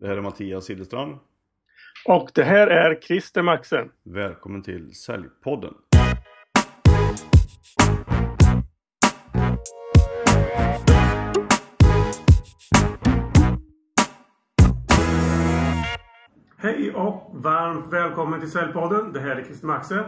Det här är Mattias Sillerstrand. Och det här är Christer Maxen. Välkommen till Säljpodden. Hej och varmt välkommen till Säljpodden. Det här är Christer Maxe.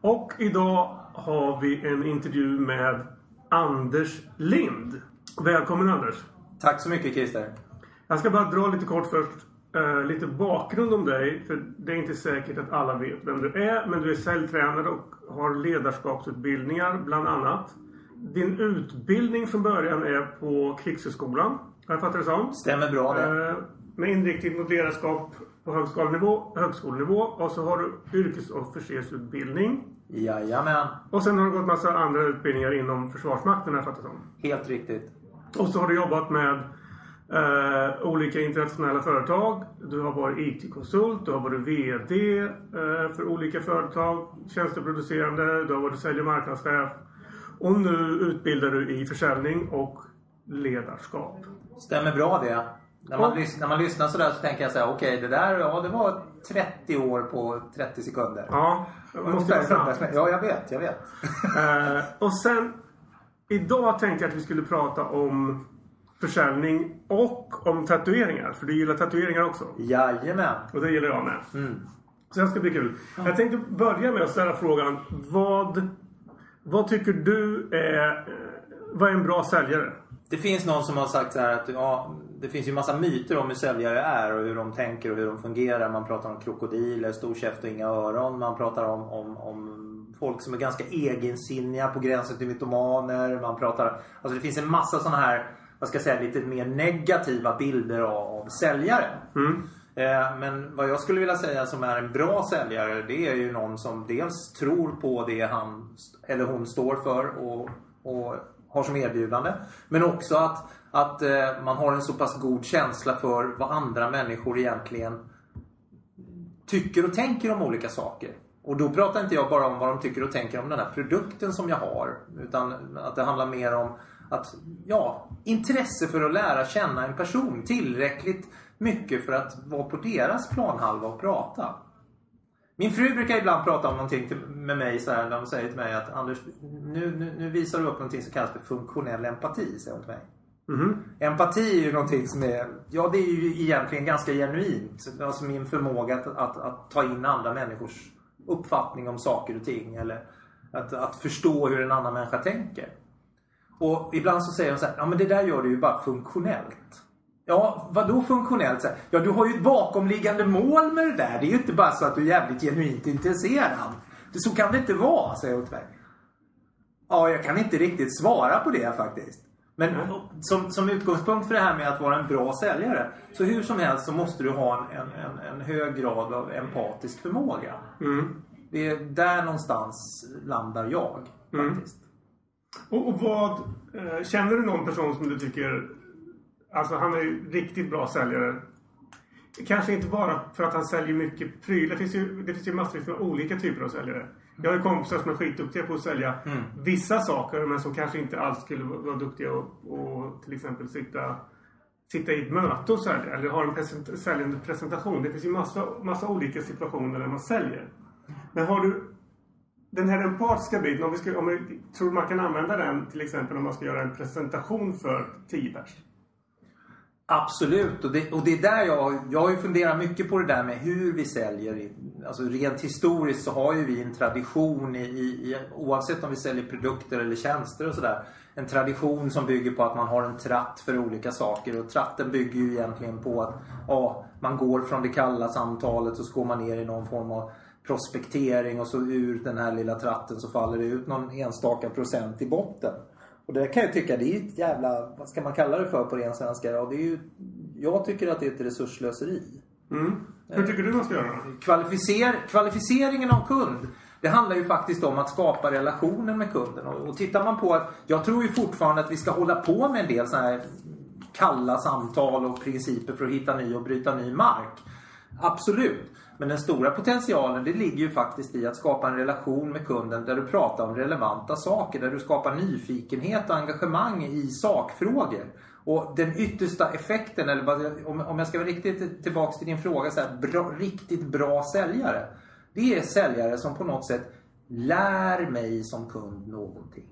Och idag har vi en intervju med Anders Lind. Välkommen Anders. Tack så mycket Christer. Jag ska bara dra lite kort först. eh, lite bakgrund om dig. För det är inte säkert att alla vet vem du är. Men du är säljtränare och har ledarskapsutbildningar bland annat. Din utbildning från början är på Krigshögskolan. Har jag fattat det som? Stämmer bra det. Eh, med inriktning mot ledarskap på högskolenivå, högskolenivå. Och så har du yrkesofficersutbildning. Jajamän. Och sen har du gått massa andra utbildningar inom Försvarsmakten har jag fattat det som. Helt riktigt. Och så har du jobbat med eh, olika internationella företag. Du har varit IT-konsult, du har varit VD eh, för olika företag, tjänsteproducerande, du har varit sälj och marknadschef. Och nu utbildar du i försäljning och ledarskap. Stämmer bra det. När man, Och- lys- när man lyssnar sådär så tänker jag så här, okej det där, ja det var 30 år på 30 sekunder. Ja, det måste vara sant. Ja, jag vet, jag vet. Eh, och sen idag tänkte jag att vi skulle prata om försäljning och om tatueringar. För du gillar tatueringar också. Jajamän. Och det gillar jag med. Mm. Så det ska bli kul. Jag tänkte börja med att ställa frågan. Vad, vad tycker du är, eh, vad är en bra säljare? Det finns någon som har sagt så här att ja, det finns ju massa myter om hur säljare är och hur de tänker och hur de fungerar. Man pratar om krokodiler, stor käft och inga öron. Man pratar om, om, om folk som är ganska egensinniga på gränsen till mytomaner. Man pratar, alltså det finns en massa sådana här, vad ska jag säga, lite mer negativa bilder av, av säljare. Eh, Men vad jag skulle vilja säga som är en bra säljare det är ju någon som dels tror på det han eller hon står för och, och har som erbjudande. Men också att, att eh, man har en så pass god känsla för vad andra människor egentligen tycker och tänker om olika saker. Och då pratar inte jag bara om vad de tycker och tänker om den här produkten som jag har. Utan att det handlar mer om att, ja, intresse för att lära känna en person tillräckligt mycket för att vara på deras planhalva och prata. Min fru brukar ibland prata om någonting med mig så här, när de säger till mig att Anders, nu, nu, nu visar du upp någonting som kallas för funktionell empati, säger hon till mig. Mhm. Empati är ju någonting som är, ja det är ju egentligen ganska genuint. Alltså min förmåga att, att, att ta in andra människors uppfattning om saker och ting. Eller att, att förstå hur en annan människa tänker. Och ibland så säger de så här, ja men det där gör du ju bara funktionellt. Ja, vad då funktionellt? Så här, ja, du har ju ett bakomliggande mål med det där. Det är ju inte bara så att du är jävligt genuint intresserad. Det, så kan det inte vara, säger hon till mig. Ja, jag kan inte riktigt svara på det faktiskt. Men som, som utgångspunkt för det här med att vara en bra säljare. Så hur som helst så måste du ha en, en, en, en hög grad av empatisk förmåga. Mm. Det är där någonstans landar jag faktiskt. Och, och vad, eh, känner du någon person som du tycker, alltså han är ju riktigt bra säljare. Kanske inte bara för att han säljer mycket prylar. Det finns ju, det finns ju massvis med olika typer av säljare. Jag har ju kompisar som är skitduktiga på att sälja vissa saker men som kanske inte alls skulle vara vara duktiga och, och till exempel sitta, sitta i ett möte och sälja. Eller ha en present, säljande presentation. Det finns ju massa, massa olika situationer där man säljer. Men har du den här empatiska biten, om vi, ska, om vi tror man kan använda den till exempel om man ska göra en presentation för 10 pers. Absolut, och det, och det är där jag, jag har ju funderat mycket på det där med hur vi säljer. Alltså rent historiskt så har ju vi en tradition i, i, i oavsett om vi säljer produkter eller tjänster och sådär. En tradition som bygger på att man har en tratt för olika saker och tratten bygger ju egentligen på att ja, man går från det kalla samtalet och så går man ner i någon form av prospektering och så ur den här lilla tratten så faller det ut någon enstaka procent i botten. Och det kan jag tycka, det är ju ett jävla, vad ska man kalla det för på ren svenska? Ja, det är ju, jag tycker att det är ett resursslöseri. Mm. Hur tycker du man ska göra? Kvalificer, kvalificeringen av kund, det handlar ju faktiskt om att skapa relationen med kunden. Och, och tittar man på att, jag tror ju fortfarande att vi ska hålla på med en del sådana här kalla samtal och principer för att hitta ny och bryta ny mark. Absolut. Men den stora potentialen det ligger ju faktiskt i att skapa en relation med kunden där du pratar om relevanta saker. Där du skapar nyfikenhet och engagemang i sakfrågor. Och den yttersta effekten, eller om, om jag ska vara riktigt tillbaks till din fråga, så här, bra, riktigt bra säljare. Det är säljare som på något sätt lär mig som kund någonting.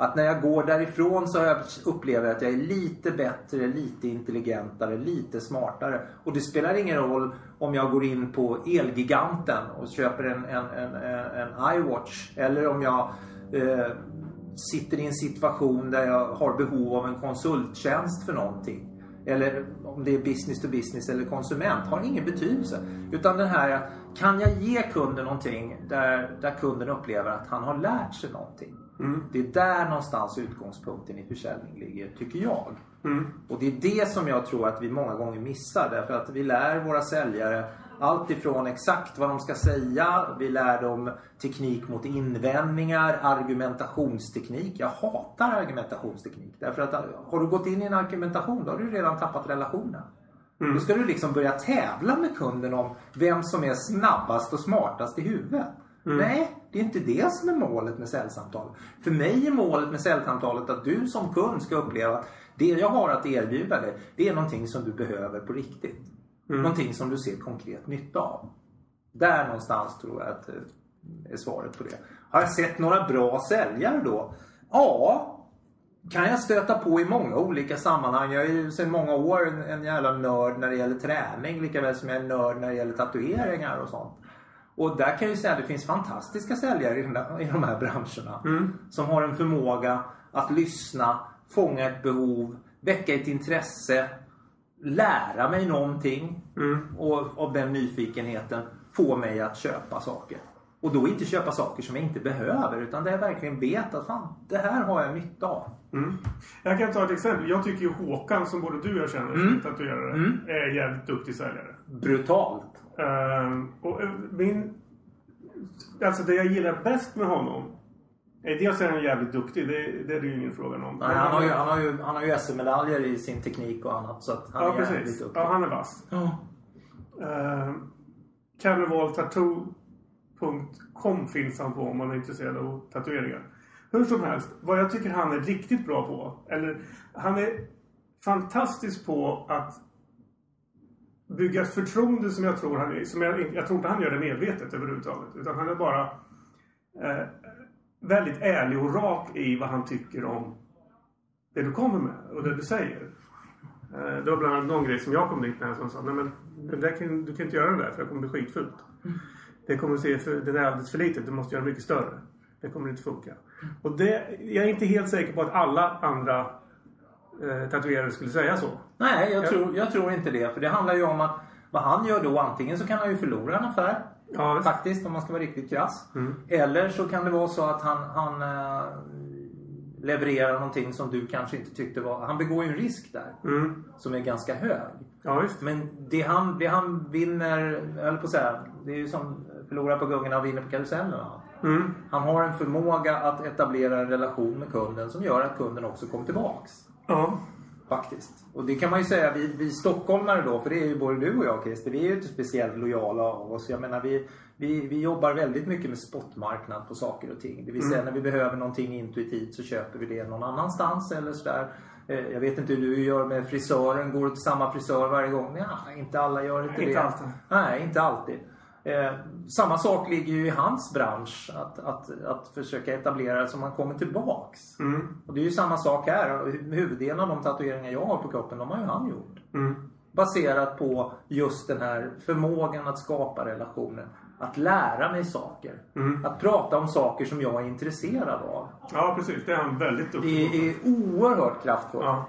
Att när jag går därifrån så jag upplever jag att jag är lite bättre, lite intelligentare, lite smartare. Och det spelar ingen roll om jag går in på Elgiganten och köper en, en, en, en, en iWatch. Eller om jag eh, sitter i en situation där jag har behov av en konsulttjänst för någonting. Eller om det är business to business eller konsument har ingen betydelse. Utan den här, kan jag ge kunden någonting där, där kunden upplever att han har lärt sig någonting. Det är där någonstans utgångspunkten i försäljning ligger, tycker jag. Och det är det som jag tror att vi många gånger missar. Därför att vi lär våra säljare allt ifrån exakt vad de ska säga. Vi lär dem teknik mot invändningar, argumentationsteknik. Jag hatar argumentationsteknik. Därför att har du gått in i en argumentation då har du redan tappat relationen. Då ska du liksom börja tävla med kunden om vem som är snabbast och smartast i huvudet. Nej, det är inte det som är målet med säljsamtalet. För mig är målet med säljsamtalet att du som kund ska uppleva att det jag har att erbjuda dig, det är någonting som du behöver på riktigt. Någonting som du ser konkret nytta av. Där någonstans tror jag att eh, är svaret på det. Har jag sett några bra säljare då? Ja, kan jag stöta på i många olika sammanhang. Jag är ju sedan många år en, en jävla nörd när det gäller träning lika väl som jag är en nörd när det gäller tatueringar och sånt. Och där kan jag ju säga att det finns fantastiska säljare i, de här branscherna. Som har en förmåga att lyssna, fånga ett behov, väcka ett intresse, lära mig någonting och av den nyfikenheten få mig att köpa saker. Och då inte köpa saker som jag inte behöver utan där jag verkligen vet att fan, det här har jag nytta av. Jag kan ta ett exempel. Jag tycker ju Håkan, som både du och jag känner, som tatuerare, är jävligt duktig säljare. Brutalt. Ehm, och eh, min... Alltså det jag gillar bäst med honom är dels är han jävligt duktig, det, det är det ju ingen fråga om. Nej, han, har ju, han, har ju, han har ju SM-medaljer i sin teknik och annat så att han Ja, är jävligt precis. duktig. Ja, han är vass. Ja. Uh, Carnivaltattoo.com finns han på om man är intresserad av tatueringar. Hur som helst, vad jag tycker han är riktigt bra på, eller han är fantastisk på att bygga ett förtroende som jag tror han som jag, jag tror inte han gör det medvetet överhuvudtaget. Utan han är bara eh, väldigt ärlig och rak i vad han tycker om det du kommer med och det du säger. Eh, Det var bland annat någon grej som jag kom dit med som sa Nej men det kan, du kan inte göra det där för det kommer bli skitfult. Det kommer att se för, det är alldeles för litet. Du måste göra mycket större. Det kommer inte funka. Och det, jag är inte helt säker på att alla andra eh, tatuerare skulle säga så. Nej, jag, Ja. tror, jag tror inte det. För det handlar ju om att vad han gör då, antingen så kan han ju förlora en affär. Ja, visst. Faktiskt, om man ska vara riktigt krass. Mm. Eller så kan det vara så att han, han eh, levererar någonting som du kanske inte tyckte var... Han begår ju en risk där. Mm. Som är ganska hög. Ja, visst. Men det han, det han vinner, jag höll på att säga, det är ju som förlorar på gungorna och vinner på karusellerna. Mm. Han har en förmåga att etablera en relation med kunden som gör att kunden också kommer tillbaks. Ja. Faktiskt. Och det kan man ju säga, vi, vi stockholmare då, för det är ju både du och jag Christer, vi är ju inte speciellt lojala av oss. Jag menar vi, vi, vi jobbar väldigt mycket med spotmarknad på saker och ting. Det vill säga när vi behöver någonting intuitivt så köper vi det någon annanstans eller sådär. Eh, Jag vet inte hur du gör med frisören. Går du till samma frisör varje gång? Ja, inte alla gör inte Inte det. alltid. Nej, inte alltid. Eh, samma sak ligger ju i hans bransch. Att, att, att försöka etablera det så man kommer tillbaks. Mm. Och det är ju samma sak här. Huvuddelen av de tatueringar jag har på kroppen, de har ju han gjort. Mm. Baserat på just den här förmågan att skapa relationer. Att lära mig saker. Mm. Att prata om saker som jag är intresserad av. Ja, precis. Det är han väldigt duktig Det är oerhört kraftfullt. Ja.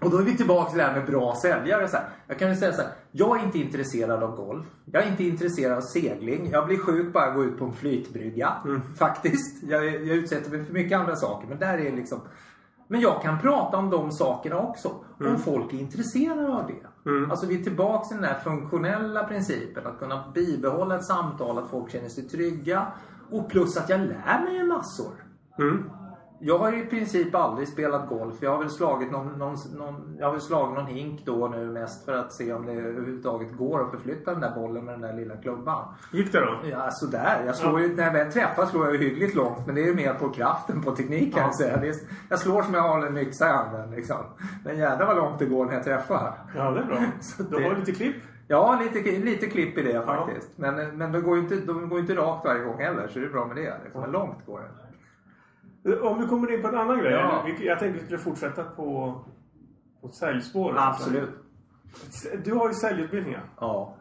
Och då är vi tillbaka till det här med bra säljare. Så här. Jag kan ju säga så här. Jag är inte intresserad av golf. Jag är inte intresserad av segling. Jag blir sjuk bara att gå ut på en flytbrygga. Faktiskt. Jag, jag utsätter mig för mycket andra saker. Men där är liksom... Men jag kan prata om de sakerna också. Om folk är intresserade av det. Alltså vi är tillbaka till den här funktionella principen. Att kunna bibehålla ett samtal. Att folk känner sig trygga. Och plus att jag lär mig massor. Mm. Jag har i princip aldrig spelat golf. Jag har väl slagit någon, någon, någon, jag har väl slagit någon hink då och nu mest för att se om det överhuvudtaget går att förflytta den där bollen med den där lilla klubban. Gick det då? Ja, sådär. Jag slår ju, när jag väl träffar slår jag hyggligt långt. Men det är ju mer på kraften, på teknik kan Ja. jag. Det är, jag slår som jag håller en yxa i handen liksom. Men jävlar vad långt det går när jag träffar. Ja, det är bra. Så Du det- har lite klipp. Ja, lite, lite klipp i det faktiskt. Men, men de går ju inte, de går inte rakt varje gång heller. Så det är bra med det. Liksom. Men långt går det. Om vi kommer in på en annan grej. Ja. Jag tänkte vi skulle fortsätta på, på säljspåret. Absolut. Du har ju säljutbildningar. Ja.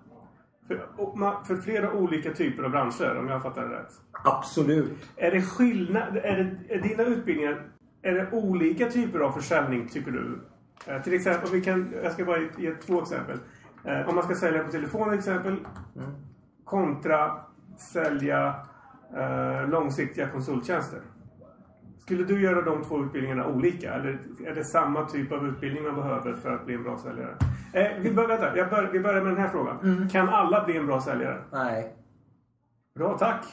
För, för flera olika typer av branscher, om jag fattar det rätt. Absolut. Är det skillnad? Är, det, är dina utbildningar är det olika typer av försäljning, tycker du? Eh, till exempel, vi kan, jag ska bara ge, ge två exempel. Eh, om man ska sälja på telefon till exempel. Kontra sälja eh, långsiktiga konsulttjänster. Skulle du göra de två utbildningarna olika? Eller är det samma typ av utbildning man behöver för att bli en bra säljare? Eh, vi, bör, vänta, jag bör, vi börjar med den här frågan. Kan alla bli en bra säljare? Nej. Bra, tack!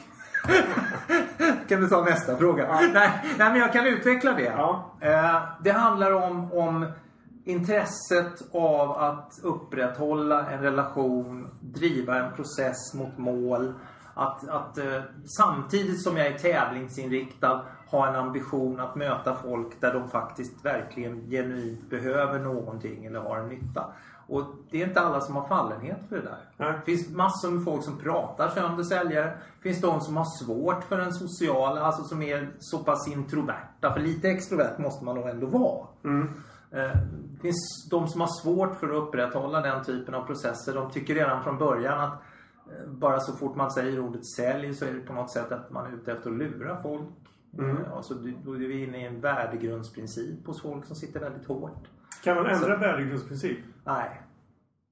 Kan du ta nästa fråga? Nej, nej, men jag kan utveckla det. Ja. Eh, det handlar om, om intresset av att upprätthålla en relation, driva en process mot mål. Att, att eh, samtidigt som jag är tävlingsinriktad ha en ambition att möta folk där de faktiskt verkligen genuint behöver någonting eller har en nytta. Och det är inte alla som har fallenhet för det där. Det finns massor med folk som pratar sönder säljare. Det finns de som har svårt för den sociala, alltså som är så pass introverta. För lite extrovert måste man nog ändå vara. Eh, Det finns de som har svårt för att upprätthålla den typen av processer. De tycker redan från början att eh, bara så fort man säger ordet sälj så är det på något sätt att man är ute efter att lura folk. Eh, Alltså, då är vi inne i en värdegrundsprincip hos folk som sitter väldigt hårt. Kan man ändra värdegrundsprincip? Nej,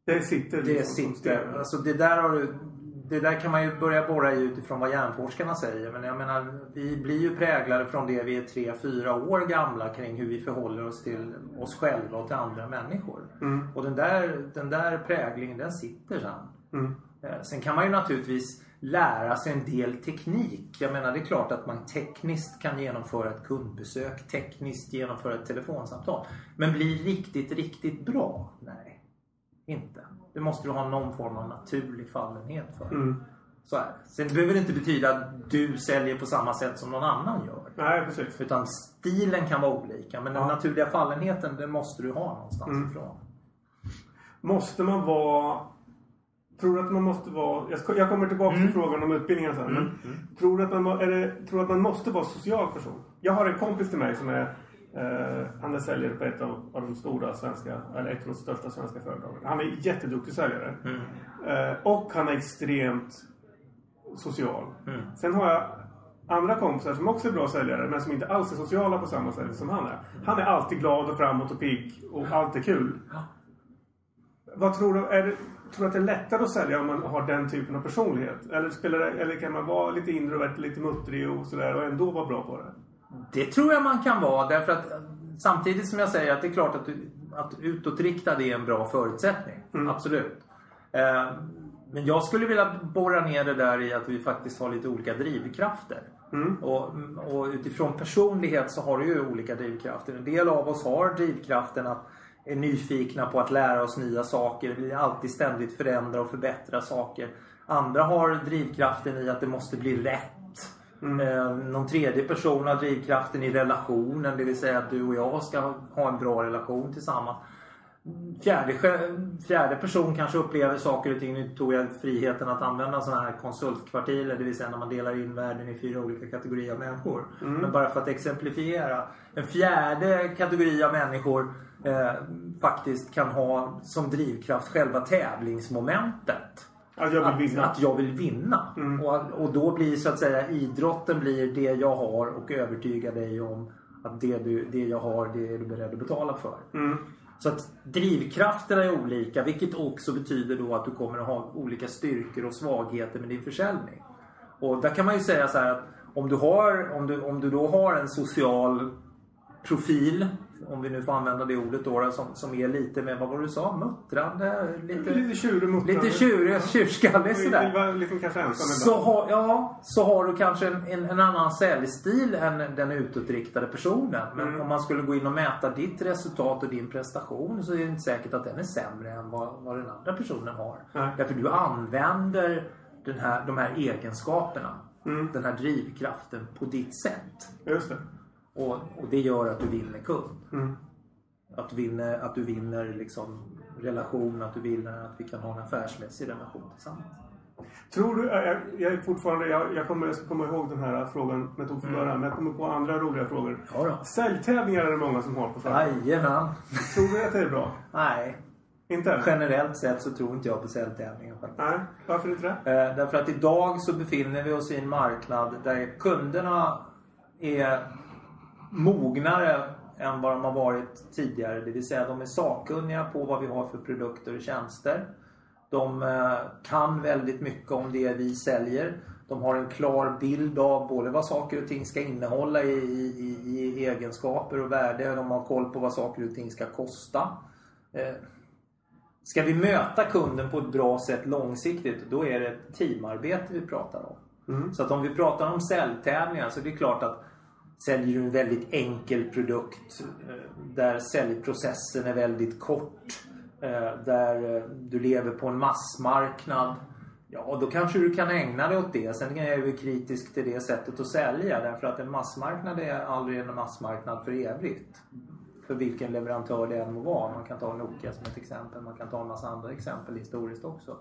Det sitter det liksom som sitter. Alltså det där har du det där kan man ju börja borra i utifrån vad hjärnforskarna säger. Men jag menar, vi blir ju präglade från det vi är tre, fyra år gamla kring hur vi förhåller oss till oss själva och till andra människor. Och den där, den där präglingen, den sitter sen. Eh, Sen kan man ju naturligtvis lära sig en del teknik. Jag menar, det är klart att man tekniskt kan genomföra ett kundbesök, tekniskt genomföra ett telefonsamtal. Men bli riktigt, riktigt bra? Nej, inte. Det måste du ha någon form av naturlig fallenhet för. Mm. Så är det. Sen behöver det inte betyda att du säljer på samma sätt som någon annan gör. Nej, precis. Utan stilen kan vara olika. Men den Ja. naturliga fallenheten, den måste du ha någonstans Mm. ifrån. Måste man vara... Tror du att man måste vara... Jag, kommer tillbaka Mm. till frågan om utbildningen sen. Men tror, du att man, må- är det, tror du att man måste vara social person? Jag har en kompis till mig som är... Eh, han är säljare på ett av, av de stora svenska, eller ett av de största svenska företagen. Han är jätteduktig säljare. Mm. Eh, och han är extremt social. Mm. Sen har jag andra kompisar som också är bra säljare men som inte alls är sociala på samma sätt som han är. Han är alltid glad och framåt och pigg och allt är kul. Ja. Vad tror du? Är det, tror du att det är lättare att sälja om man har den typen av personlighet? Eller, spelar det, eller kan man vara lite introvert, lite muttrig och sådär och ändå vara bra på det? Det tror jag man kan vara därför att eh, samtidigt som jag säger att det är klart att, du, att utåtriktad är en bra förutsättning. Absolut. Eh, men jag skulle vilja borra ner det där i att vi faktiskt har lite olika drivkrafter. Och, och utifrån personlighet så har du ju olika drivkrafter. En del av oss har drivkraften att är nyfikna på att lära oss nya saker. Vi vill alltid ständigt förändra och förbättra saker. Andra har drivkraften i att det måste bli rätt. Eh, någon tredje person har drivkraften i relationen, det vill säga att du och jag ska ha- en bra relation tillsammans. Fjärde, fjärde person kanske upplever saker och ting. Nu tog jag friheten att använda sådana här konsultkvartiler. Det vill säga när man delar in världen i fyra olika kategorier av människor. Men bara för att exemplifiera. En fjärde kategori av människor eh, faktiskt kan ha som drivkraft själva tävlingsmomentet. Att jag vill vinna. Att, att jag vill vinna. Och, och då blir så att säga idrotten blir det jag har och övertyga dig om att det, du, det jag har det är du beredd att betala för. Så att drivkrafterna är olika vilket också betyder då att du kommer att ha olika styrkor och svagheter med din försäljning. Och där kan man ju säga så här att om du, har, om du, om du då har en social profil om vi nu får använda det ordet då, som, som är lite mer, vad var det du sa, muttrande? Lite, Lite tjurig muttrande. lite tjurig, tjurskallig sådär. Vara liksom kanske ensam Så har, ja, så har du kanske en, en, en annan säljstil än den utåtriktade personen. Men Mm. om man skulle gå in och mäta ditt resultat och din prestation så är det inte säkert att den är sämre än vad, vad den andra personen har. Nej. Därför du använder den här, de här egenskaperna, Mm. den här drivkraften på ditt sätt. Just det. Och, och det gör att du vinner kund. Mm. Att du vinner, att du vinner liksom relation, att du vinner att vi kan ha en affärsmässig relation tillsammans. Tror du, jag, jag är fortfarande, jag, jag, kommer, jag ska komma ihåg den här frågan jag tog från början. Men jag kommer på andra roliga frågor. Ja då. Säljtävlingar är det många som har på företag. Jajamän. Tror du att det är bra? Nej, Inte? generellt sett så tror inte jag på säljtävlingar. faktiskt. Nej, varför inte det? Eh, därför att idag så befinner vi oss i en marknad där kunderna är mognare än vad de har varit tidigare. Det vill säga de är sakkunniga på vad vi har för produkter och tjänster. De eh, kan väldigt mycket om det vi säljer. De har en klar bild av både vad saker och ting ska innehålla i, i, i egenskaper och värde. De har koll på vad saker och ting ska kosta. Eh, Ska vi möta kunden på ett bra sätt långsiktigt, då är det ett teamarbete vi pratar om. Mm. Så att om vi pratar om säljtävlingar så är det klart att säljer du en väldigt enkel produkt eh, där säljprocessen är väldigt kort, eh, där eh, du lever på en massmarknad. Ja, då kanske du kan ägna dig åt det. Sen är jag ju kritisk till det sättet att sälja därför att en massmarknad är aldrig en massmarknad för evigt för vilken leverantör det än må vara. Man kan ta Nokia som ett exempel. Man kan ta en massa andra exempel historiskt också.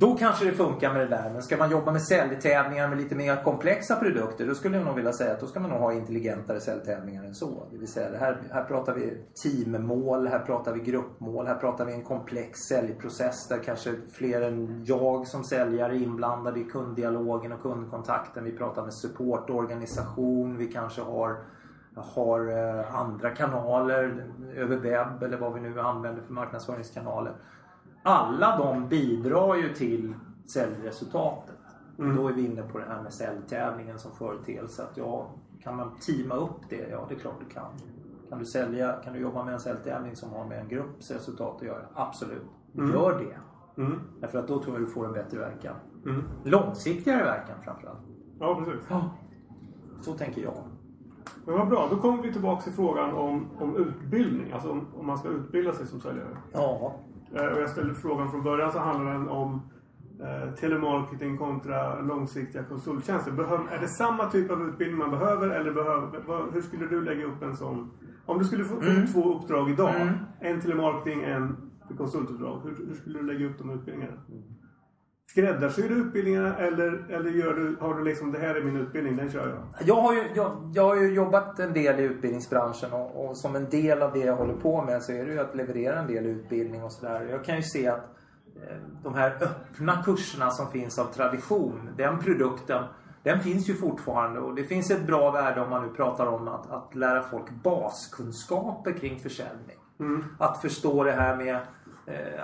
Då kanske det funkar med det där. Men ska man jobba med säljtävlingar med lite mer komplexa produkter. Då skulle jag nog vilja säga att då ska man nog ha intelligentare säljtävlingar än så. Det vill säga, det här, här pratar vi teammål, här pratar vi gruppmål, här pratar vi en komplex säljprocess där kanske fler än jag som säljare är inblandade i kunddialogen och kundkontakten. Vi pratar med supportorganisation, vi kanske har har eh, andra kanaler över webb eller vad vi nu använder för marknadsföringskanaler. Alla de bidrar ju till säljresultatet. Mm. Då är vi inne på det här med säljtävlingen som företeelse. Att ja, kan man teama upp det? Ja, det är klart du kan. Kan du, sälja, kan du jobba med en säljtävling som har med en grupps resultat att göra? Absolut. Gör det. Mm. Därför att då tror jag du får en bättre verkan. Mm. Långsiktigare verkan framförallt. Ja, precis. Ja. Så tänker jag. Men vad bra, då kommer vi tillbaka till frågan om, om utbildning. Alltså om, om man ska utbilda sig som säljare. Ja. Eh, och jag ställde frågan från början så handlar den om eh, telemarketing kontra långsiktiga konsulttjänster. Behöv, är det samma typ av utbildning man behöver eller behöver, vad, hur skulle du lägga upp en sån? Om du skulle få, få två uppdrag idag. Mm. En telemarketing, en konsultuppdrag. Hur, hur skulle du lägga upp de utbildningarna? Skräddarsyr du utbildningarna eller, eller gör du, har du liksom det här är min utbildning, den kör jag? Jag har, ju, jag, jag har ju jobbat en del i utbildningsbranschen och, och som en del av det jag håller på med så är det ju att leverera en del utbildning och sådär. Jag kan ju se att eh, de här öppna kurserna som finns av tradition, den produkten, den finns ju fortfarande och det finns ett bra värde om man nu pratar om att, att lära folk baskunskaper kring försäljning. Att förstå det här med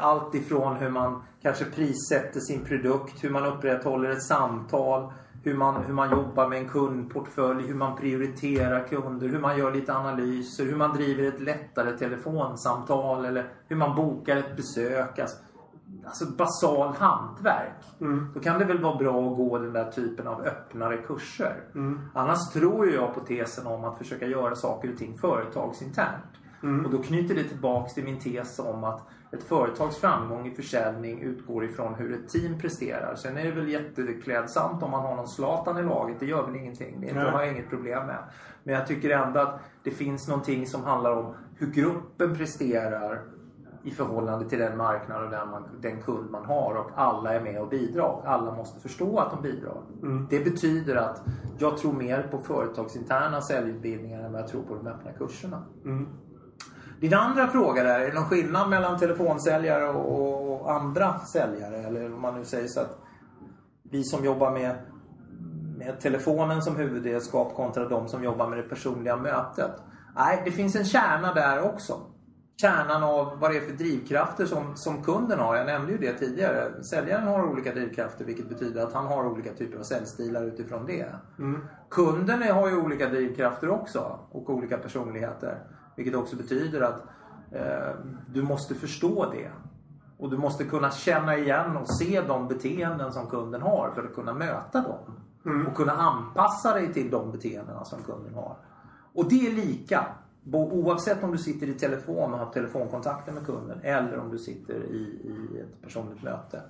allt ifrån hur man kanske prissätter sin produkt, hur man upprätthåller ett samtal, hur man, hur man jobbar med en kundportfölj, hur man prioriterar kunder, hur man gör lite analyser, hur man driver ett lättare telefonsamtal eller hur man bokar ett besök. Alltså, alltså basal hantverk. Då kan det väl vara bra att gå den där typen av öppnare kurser. Annars tror jag på tesen om att försöka göra saker och ting företagsinternt. Och då knyter det tillbaks till min tes om att ett företags framgång i försäljning utgår ifrån hur ett team presterar. Sen är det väl jätteklädsamt om man har någon Zlatan i laget. Det gör väl ingenting. Det har jag inget problem med. Men jag tycker ändå att det finns någonting som handlar om hur gruppen presterar i förhållande till den marknad och den, man, den kund man har och alla är med och bidrar. Alla måste förstå att de bidrar. Det betyder att jag tror mer på företagsinterna säljutbildningar än vad jag tror på de öppna kurserna. Mm. Din andra fråga där, är det någon skillnad mellan telefonsäljare och, och andra säljare? Eller om man nu säger så att vi som jobbar med, med telefonen som huvudredskap kontra de som jobbar med det personliga mötet. Nej, det finns en kärna där också. Kärnan av vad det är för drivkrafter som, som kunden har. Jag nämnde ju det tidigare. Säljaren har olika drivkrafter vilket betyder att han har olika typer av säljstilar utifrån det. Kunden är- har ju olika drivkrafter också och olika personligheter. Vilket också betyder att eh, du måste förstå det. Och du måste kunna känna igen och se de beteenden som kunden har för att kunna möta dem. Och kunna anpassa dig till de beteendena som kunden har. Och det är lika. Oavsett om du sitter i telefon och har telefonkontakter med kunden eller om du sitter i, i ett personligt möte.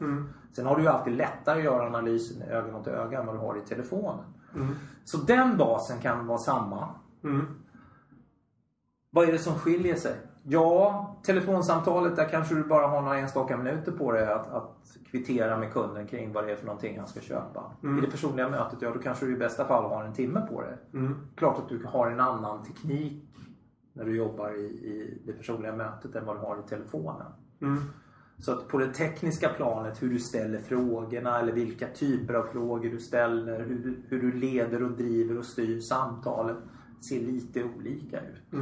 Sen har du ju alltid lättare att göra analysen öga mot öga än vad du har i telefonen. Så den basen kan vara samma. Mm. Vad är det som skiljer sig? Ja, telefonsamtalet där kanske du bara har några enstaka minuter på dig att, att kvittera med kunden kring vad det är för någonting han ska köpa. I det personliga mötet, ja då kanske du i bästa fall har en timme på dig. Klart att du har en annan teknik när du jobbar i, i det personliga mötet än vad du har i telefonen. Så att på det tekniska planet, hur du ställer frågorna eller vilka typer av frågor du ställer, hur du, hur du leder och driver och styr samtalet ser lite olika ut. Tro-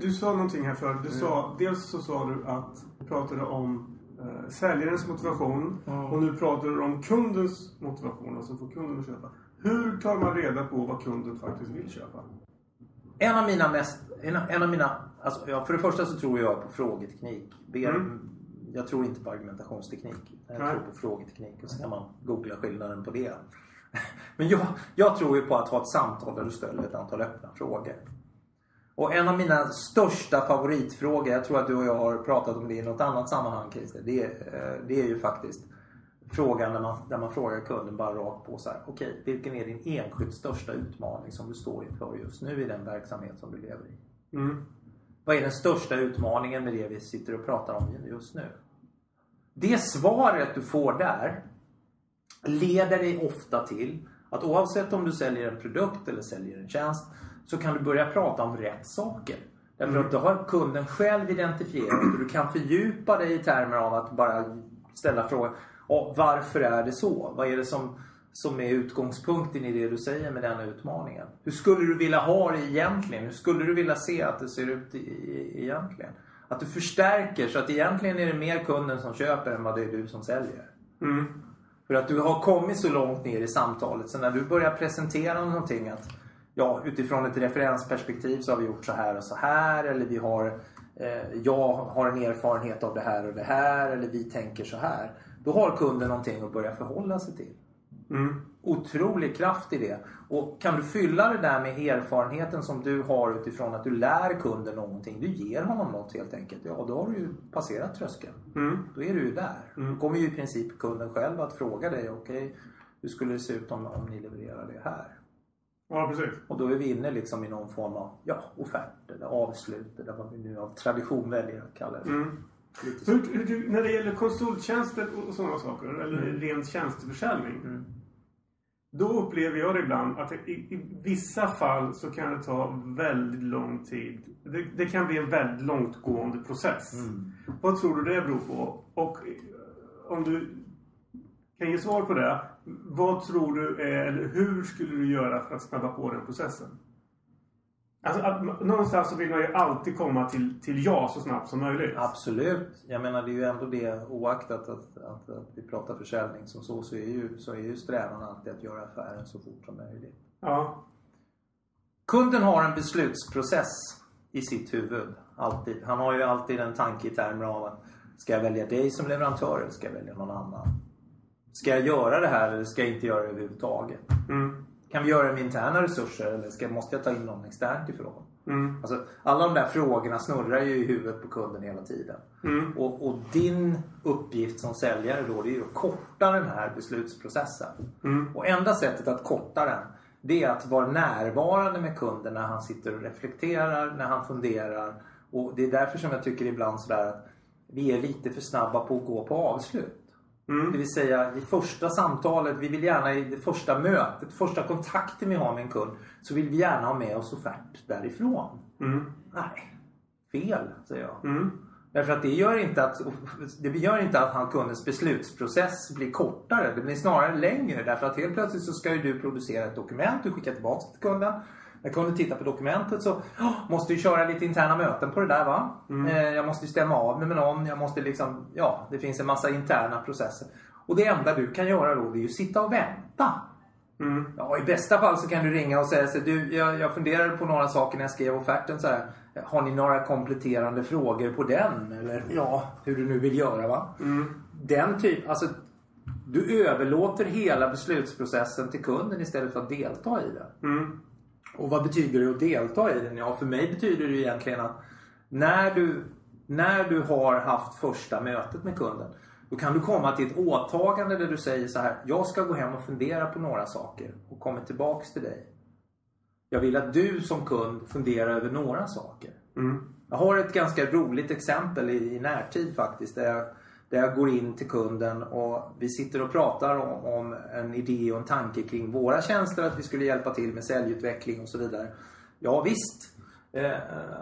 Du sa någonting här förut. Du sa, dels så sa du att du pratade om eh, säljarens motivation och nu pratar du om kundens motivation, alltså få kunden att köpa. Hur tar man reda på vad kunden faktiskt vill köpa? En av mina mest... En, en av mina... Alltså, ja, för det första så tror jag på frågeteknik. Ber, Mm. Jag tror inte på argumentationsteknik. Jag Nej. tror på frågeteknik och så kan man googla skillnaden på det. Men jag, jag tror ju på att ha ett samtal där du ställer ett antal öppna frågor. Och en av mina största favoritfrågor, jag tror att du och jag har pratat om det i något annat sammanhang Christer. Det, är, eh, det är ju faktiskt frågan där man, där man frågar kunden bara rakt på så här. Okej, vilken är din enskilt största utmaning som du står inför just nu i den verksamhet som du lever i? Mm. Vad är den största utmaningen med det vi sitter och pratar om just nu? Det svaret du får där leder dig ofta till att oavsett om du säljer en produkt eller säljer en tjänst så kan du börja prata om rätt saker. Därför att då har kunden själv identifierat och du kan fördjupa dig i termer av att bara ställa frågan "Ja, varför är det så? Vad är det som, som är utgångspunkten i det du säger med den utmaningen? Hur skulle du vilja ha det egentligen? Hur skulle du vilja se att det ser ut i, i, egentligen? Att du förstärker så att egentligen är det mer kunden som köper än vad det är du som säljer. Mm. För att du har kommit så långt ner i samtalet så när du börjar presentera någonting att ja, utifrån ett referensperspektiv så har vi gjort så här och så här eller vi har eh, jag har en erfarenhet av det här och det här eller vi tänker så här. Då har kunden någonting att börja förhålla sig till. Mm. Otrolig kraft i det. Och kan du fylla det där med erfarenheten som du har utifrån att du lär kunden någonting. Du ger honom något helt enkelt. Ja, då har du ju passerat tröskeln. Mm. Då är du ju där. Då kommer ju i princip kunden själv att fråga dig, okej, hur skulle det se ut om, om ni levererar det här? Ja, precis. Och då är vi inne liksom i någon form av ja, offert eller avslut eller vad vi nu av tradition väljer att kalla det. Mm. Hur, hur, när det gäller konsulttjänster och, sådana saker, eller ren tjänsteförsäljning. Mm. Då upplever jag det ibland att i, i vissa fall så kan det ta väldigt lång tid. Det, det kan bli en väldigt långtgående process. Mm. Vad tror du det beror på? Och eh, om du kan ge svar på det. Vad tror du är, eller hur skulle du göra för att snabba på den processen? Alltså, att, någonstans så vill man ju alltid komma till, till ja så snabbt som möjligt. Absolut. Jag menar det är ju ändå det oaktat att, att, att vi pratar försäljning som så så är ju, så är ju strävan alltid att göra affären så fort som möjligt. Ja. Kunden har en beslutsprocess i sitt huvud. Alltid. Han har ju alltid en tanke i termer av att ska jag välja dig som leverantör eller ska jag välja någon annan? Ska jag göra det här eller ska jag inte göra det överhuvudtaget? Mm. Kan vi göra det med interna resurser eller ska, måste jag ta in någon externt ifrån? Mm. Alltså, alla de där frågorna snurrar ju i huvudet på kunden hela tiden. Mm. Och, och din uppgift som säljare då det är ju att korta den här beslutsprocessen. Mm. Och enda sättet att korta den det är att vara närvarande med kunden när han sitter och reflekterar, när han funderar. Och det är därför som jag tycker ibland sådär att vi är lite för snabba på att gå på avslut. Mm. Det vill säga i första samtalet, vi vill gärna i det första mötet, första kontakten vi har med en kund så vill vi gärna ha med oss offert därifrån. Mm. Nej, fel säger jag. Mm. Därför att det gör inte att, det gör inte att han kundens beslutsprocess blir kortare. Det blir snarare längre. Därför att helt plötsligt så ska ju du producera ett dokument du skickar tillbaka till kunden. När kunden tittar på dokumentet så "Åh, måste ju köra lite interna möten på det där va. Eh, jag måste ju stämma av mig med någon. Jag måste liksom, ja det finns en massa interna processer. Och det enda du kan göra då det är ju sitta och vänta. Mm. Ja, i bästa fall så kan du ringa och säga så du, jag, jag funderade på några saker när jag skrev offerten så här. Har ni några kompletterande frågor på den? Eller ja, hur du nu vill göra va. Den typ, alltså du överlåter hela beslutsprocessen till kunden istället för att delta i den. Mm. Och vad betyder det att delta i den? Ja, för mig betyder det egentligen att när du, när du har haft första mötet med kunden då kan du komma till ett åtagande där du säger så här. Jag ska gå hem och fundera på några saker och kommer tillbaks till dig. Jag vill att du som kund funderar över några saker. Mm. Jag har ett ganska roligt exempel i, i närtid faktiskt. Där jag, där jag går in till kunden och vi sitter och pratar om, om en idé och en tanke kring våra tjänster. Att vi skulle hjälpa till med säljutveckling och så vidare. Ja visst. Eh,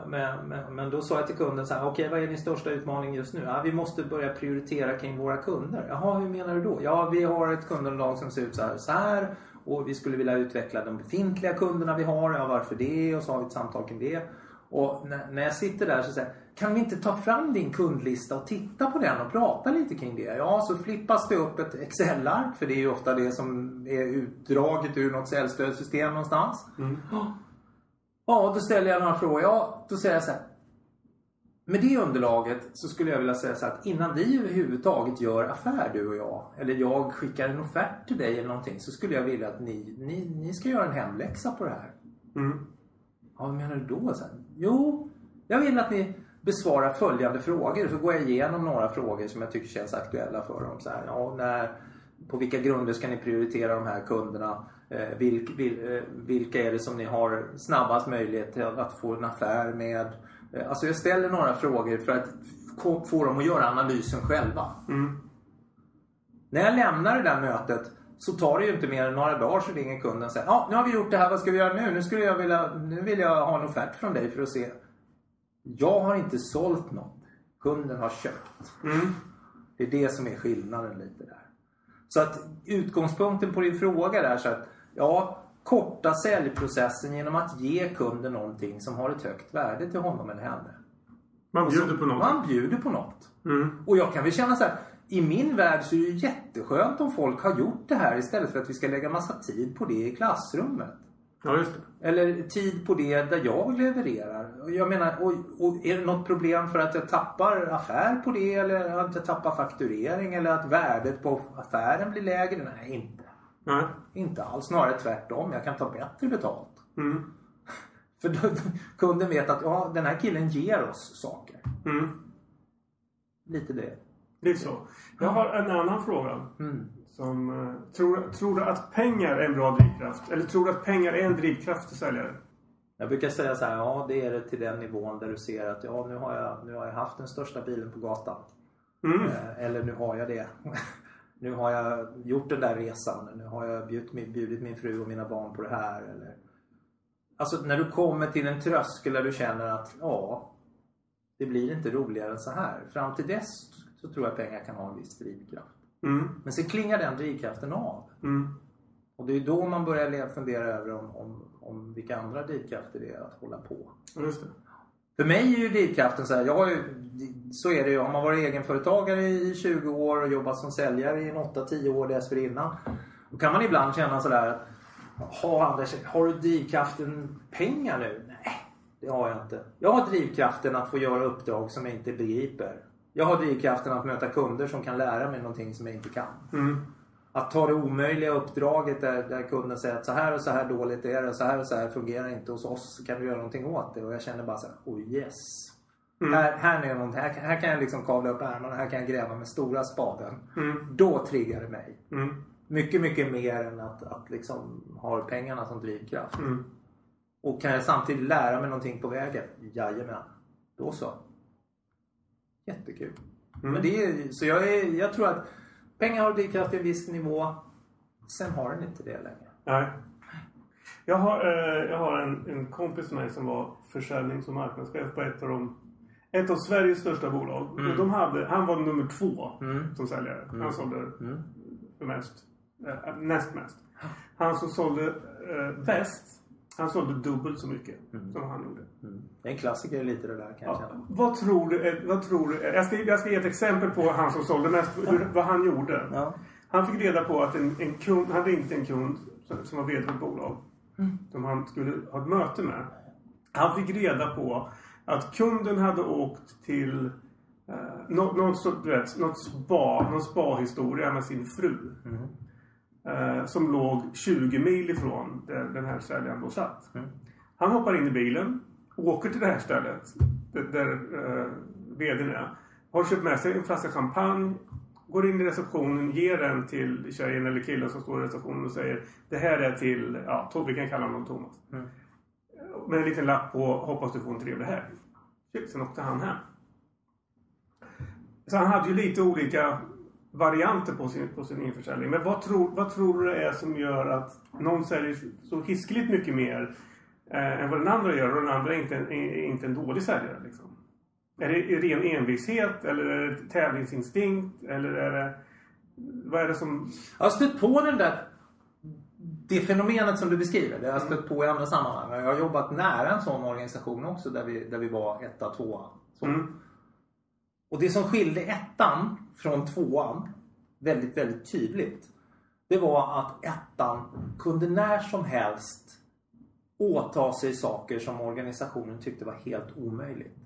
men, men, men då sa jag till kunden så här, okej vad är din största utmaning just nu? Ja, vi måste börja prioritera kring våra kunder. Jaha, hur menar du då? Ja, vi har ett kundunderlag som ser ut så här, så här och vi skulle vilja utveckla de befintliga kunderna vi har. Ja, varför det? Och så har vi ett samtal kring det. Och när, när jag sitter där så säger kan vi inte ta fram din kundlista och titta på den och prata lite kring det? Ja, så flippas det upp ett Excel-ark, för det är ju ofta det som är utdraget ur något säljstödssystem någonstans. Ja, då ställer jag några frågor. Ja, då säger jag så här. Med det underlaget så skulle jag vilja säga så här att innan vi överhuvudtaget gör affär du och jag, eller jag skickar en offert till dig eller någonting, så skulle jag vilja att ni, ni, ni ska göra en hemläxa på det här. Mm. Ja, vad menar du då? Sen? Jo, jag vill att ni besvarar följande frågor. Så går jag igenom några frågor som jag tycker känns aktuella för dem. Så här, ja, när, på vilka grunder ska ni prioritera de här kunderna? Eh, vilk, vil, eh, vilka är det som ni har snabbast möjlighet att, få en affär med? Eh, alltså jag ställer några frågor för att få, få dem att göra analysen själva. Mm. När jag lämnar det där mötet så tar det ju inte mer än några dagar så ringer kunden och säger ja nu har vi gjort det här, vad ska vi göra nu? Nu, skulle jag vilja, nu vill jag ha en offert från dig för att se. Jag har inte sålt något. Kunden har köpt. Mm. Det är det som är skillnaden lite där. Så att utgångspunkten på din fråga där så att ja, korta säljprocessen genom att ge kunden någonting som har ett högt värde till honom eller henne. Man Och så- bjuder på något. Man bjuder på något. Mm. Och jag kan väl känna så här. I min värld så är det ju jätteskönt om folk har gjort det här istället för att vi ska lägga massa tid på det i klassrummet. Ja, just det. Eller tid på det där jag levererar. Jag menar, och, och är det något problem för att jag tappar affär på det? Eller att jag tappar fakturering? Eller att värdet på affären blir lägre? Nej, inte. Nej. Inte alls. Snarare tvärtom. Jag kan ta bättre betalt. Mm. För då, kunden vet att ja, den här killen ger oss saker. Mm. Lite det. Det är så. Jag har en annan fråga. Mm. Som, eh, tror, tror du att pengar är en bra drivkraft? Eller tror du att pengar är en drivkraft till säljare? Jag brukar säga så här, ja det är det till den nivån där du ser att ja nu har jag, nu har jag haft den största bilen på gatan. Mm. Eh, eller nu har jag det. nu har jag gjort den där resan. Nu har jag bjudit, min- bjudit min fru och mina barn på det här. Eller... Alltså när du kommer till en tröskel där du känner att ja, det blir inte roligare än så här. Fram till dess så tror jag pengar kan ha en viss drivkraft. Mm. Men sen klingar den drivkraften av. Mm. Och det är då man börjar fundera över om, om, om vilka andra drivkrafter det är att hålla på. Just det. För mig är ju drivkraften så här, jag ju, så är det ju. Har man varit egenföretagare i 20 år och jobbat som säljare i en 8-10 år dessförinnan. Då kan man ibland känna sådär att Jaha Anders, har du drivkraften pengar nu? Nej, det har jag inte. Jag har drivkraften att få göra uppdrag som jag inte begriper. Jag har drivkraften att möta kunder som kan lära mig någonting som jag inte kan. Mm. Att ta det omöjliga uppdraget där, där kunden säger att så här och så här dåligt är det, så här och så här fungerar inte hos oss. Kan du göra någonting åt det? Och jag känner bara så här, oh yes. Här, här, är någonting, här, här kan jag liksom kavla upp ärmarna, här kan jag gräva med stora spaden. Mm. Då triggar det mig. Mm. Mycket, mycket mer än att, att liksom ha pengarna som drivkraft. Mm. Och kan jag samtidigt lära mig någonting på vägen? Jajamän. Då så. Jättekul. Mm. Men det är, så jag, är, jag tror att pengar har drivkraft till en viss nivå. Sen har den inte det längre. Nej. Jag har, eh, jag har en, en kompis med mig som var försäljnings och marknadschef på ett av de ett av Sveriges största bolag. Och de hade, han var nummer två Mm. som säljare. Han sålde Mm. mest. Eh, näst mest. Han som sålde eh, bäst Han sålde dubbelt så mycket som han gjorde. Mm. Det är en klassiker lite det där kan jag Ja. känna. Vad tror du? eh, Vad tror du jag, ska, jag ska ge ett exempel på han som sålde mest. Hur, vad han gjorde. Ja. Han fick reda på att en, en kund, han ringde en kund som, som var vd för ett bolag. Mm. Som han skulle ha ett möte med. Han fick reda på att kunden hade åkt till eh, något, något, vet, något spa, någon spa-historia med sin fru. Mm. Eh, som låg 20 mil ifrån där den här säljaren då satt. Mm. Han hoppar in i bilen, åker till det här stället där, där eh, vdn är. Har köpt med sig en flaska champagne. Går in i receptionen, ger den till tjejen eller killen som står i receptionen och säger Det här är till, ja, vi kan kalla honom Thomas. Mm. Med en liten lapp på Hoppas du får en trevlig helg. Sen åkte han hem. Så han hade ju lite olika varianter på sin, på sin införsäljning. Men vad tror, vad tror du det är som gör att någon säljer så hiskeligt mycket mer eh, än vad den andra gör och den andra är inte, är inte en dålig säljare? Liksom? Är det ren envishet eller är det tävlingsinstinkt? Eller är det... Vad är det som... Jag har stött på den där det fenomenet som du beskriver, det har jag stött på i andra sammanhang. Jag har jobbat nära en sån organisation också där vi, där vi var etta, tvåa. Så. Mm. Och det som skilde ettan från tvåan väldigt, väldigt tydligt. Det var att ettan kunde när som helst åta sig saker som organisationen tyckte var helt omöjligt.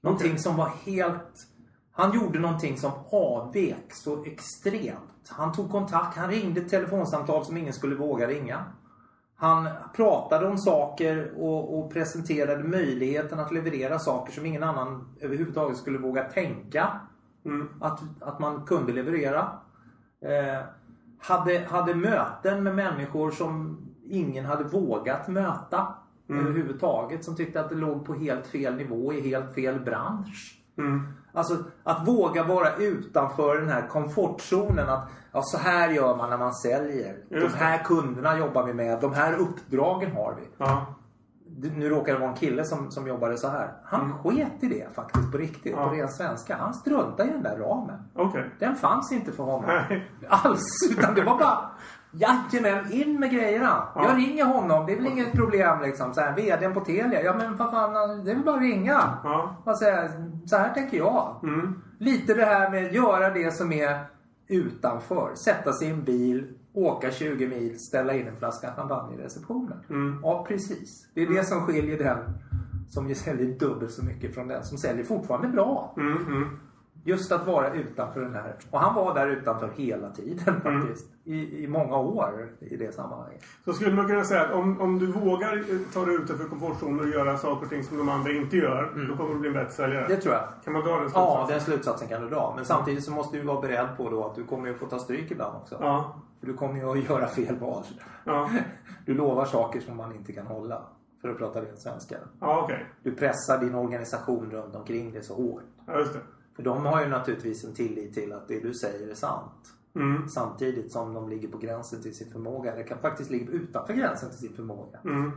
Någonting Okej. som var helt... Han gjorde någonting som avvek så extremt. Han tog kontakt, han ringde ett telefonsamtal som ingen skulle våga ringa. Han pratade om saker och, och presenterade möjligheten att leverera saker som ingen annan överhuvudtaget skulle våga tänka Mm. att, att man kunde leverera. Eh, hade, hade möten med människor som ingen hade vågat möta överhuvudtaget. Som tyckte att det låg på helt fel nivå i helt fel bransch. Mm. Alltså att våga vara utanför den här komfortzonen. Att ja, så här gör man när man säljer. De det. här kunderna jobbar vi med. De här uppdragen har vi. Ja. Nu råkar det vara en kille som, som jobbade så här. Han sket i det faktiskt på riktigt. Ja. På ren svenska. Han struntade i den där ramen. Okej. Den fanns inte för honom. Nej. Alls. Utan det var bara Jajamän, in med grejerna. Ja. Jag ringer honom. Det är väl inget problem liksom. Så här, VDn på Telia. Ja men vad fan, det är väl bara att ringa. Ja. Och säga, så här tänker jag. Mm. Lite det här med att göra det som är utanför. Sätta sig i en bil, åka 20 mil, ställa in en flaska champagne i receptionen. Mm. Ja, precis. Det är det som skiljer den som säljer dubbelt så mycket från den som säljer fortfarande bra. Mm. Mm. Just att vara utanför den här. Och han var där utanför hela tiden faktiskt. I, I många år i det sammanhanget. Så skulle man kunna säga att om, om du vågar eh, ta dig utanför komfortzonen och göra saker och ting som de andra inte gör. Då kommer du bli en bättre säljare. Det tror jag. Kan man dra den Ja, slutsatsen? den slutsatsen kan du dra. Men samtidigt så måste du vara beredd på då att du kommer ju få ta stryk ibland också. Ja. För du kommer ju att göra fel val. Ja. Du lovar saker som man inte kan hålla. För att prata ren svenska. Ja, okej. Du pressar din organisation runt omkring dig så hårt. Ja, just det. För de har ju naturligtvis en tillit till att det du säger är sant. Mm. Samtidigt som de ligger på gränsen till sin förmåga. Eller kan faktiskt ligga utanför gränsen till sin förmåga. Mm.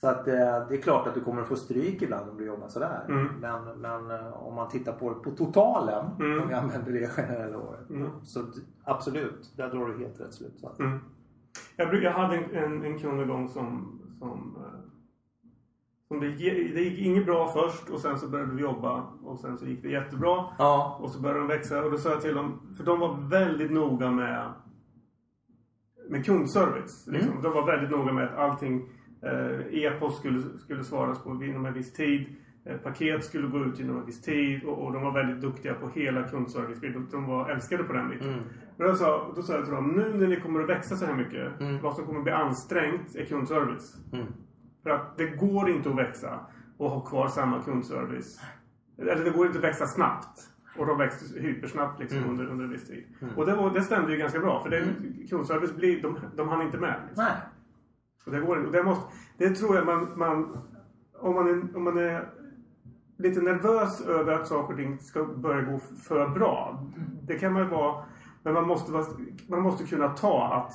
Så att eh, det är klart att du kommer att få stryk ibland om du jobbar sådär. Mm. Men, men eh, om man tittar på det på totalen. Mm. Om jag använder det generella året. Mm. Så absolut, där drar du helt rätt slutsats. Mm. Jag, jag hade en, en, en kund en gång som... som, eh, som det, gick, det gick inget bra först och sen så började vi jobba och sen så gick det jättebra. Ja. Och så började de växa och då sa jag till dem, för de var väldigt noga med med kundservice. Liksom. Mm. De var väldigt noga med att allting eh, e-post skulle, skulle svaras på inom en viss tid. Eh, paket skulle gå ut inom en viss tid och, och de var väldigt duktiga på hela kundservice. De, de var älskade på den biten. Mm. Då, sa, då sa jag till dem, nu när ni kommer att växa så här mycket. Mm. Vad som kommer att bli ansträngt är kundservice. Mm. För att det går inte att växa och ha kvar samma kundservice. Eller det går inte att växa snabbt. Och de växte hypersnabbt liksom Mm. under, under en viss tid. Och det, var, det stämde ju ganska bra. För det, kundservice blir, de, de hann inte med. Liksom. Nej. Och det, går, och det, måste, det tror jag man, man, om man, är, om man är lite nervös över att saker och ting ska börja gå för bra. Det kan man ju vara. Men man måste, man måste kunna ta att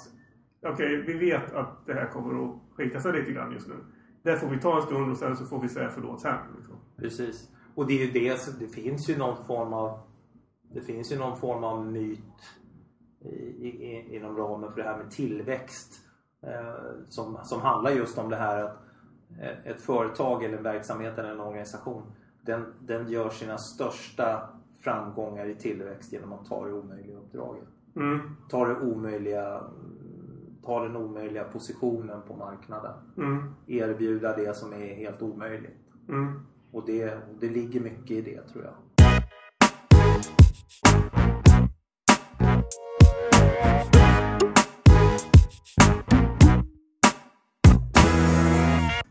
okej, vi vet att det här kommer att skita sig lite grann just nu. Det får vi ta en stund och sen så får vi säga förlåt sen. Liksom. Precis. Och det är ju det, så det finns ju någon form av Det finns ju någon form av myt i, i, inom ramen för det här med tillväxt. Eh, som, som handlar just om det här att eh, ett företag eller en verksamhet eller en organisation den, den gör sina största framgångar i tillväxt genom att ta det omöjliga uppdraget. Mm. Ta, det omöjliga, ta den omöjliga positionen på marknaden. Mm. Erbjuda det som är helt omöjligt. Mm. Och det, det ligger mycket i det tror jag.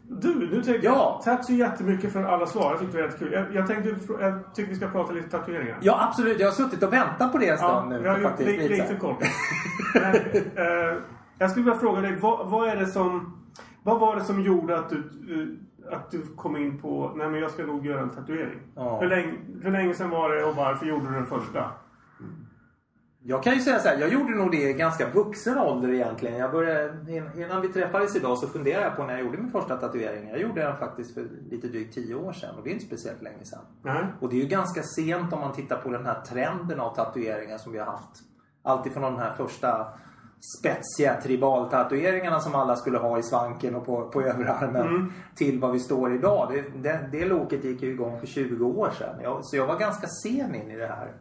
Du, nu tänkte Ja. Tack så jättemycket för alla svar. Jag tyckte det var jättekul. Jag, jag tänkte, jag tycker vi ska prata lite tatueringar. Ja absolut, jag har suttit och väntat på det en stund nu. jag har gjort lite, kort. Men, eh, jag skulle vilja fråga dig, vad, vad är det som... Vad var det som gjorde att du, eh, att du kom in på, nej men jag ska nog göra en tatuering? Ja. Hur, länge, hur länge sedan var det och varför gjorde du den första? Jag kan ju säga så här, jag gjorde nog det i ganska vuxen ålder egentligen. Jag började, innan vi träffades idag så funderade jag på när jag gjorde min första tatuering. Jag gjorde den faktiskt för lite drygt 10 år sedan och det är inte speciellt länge sedan. Nej. Och det är ju ganska sent om man tittar på den här trenden av tatueringar som vi har haft. Alltifrån de här första spetsiga tribaltatueringarna som alla skulle ha i svanken och på, på överarmen till vad vi står idag. Det, det, det loket gick ju igång för 20 år sedan. Jag, så jag var ganska sen in i det här.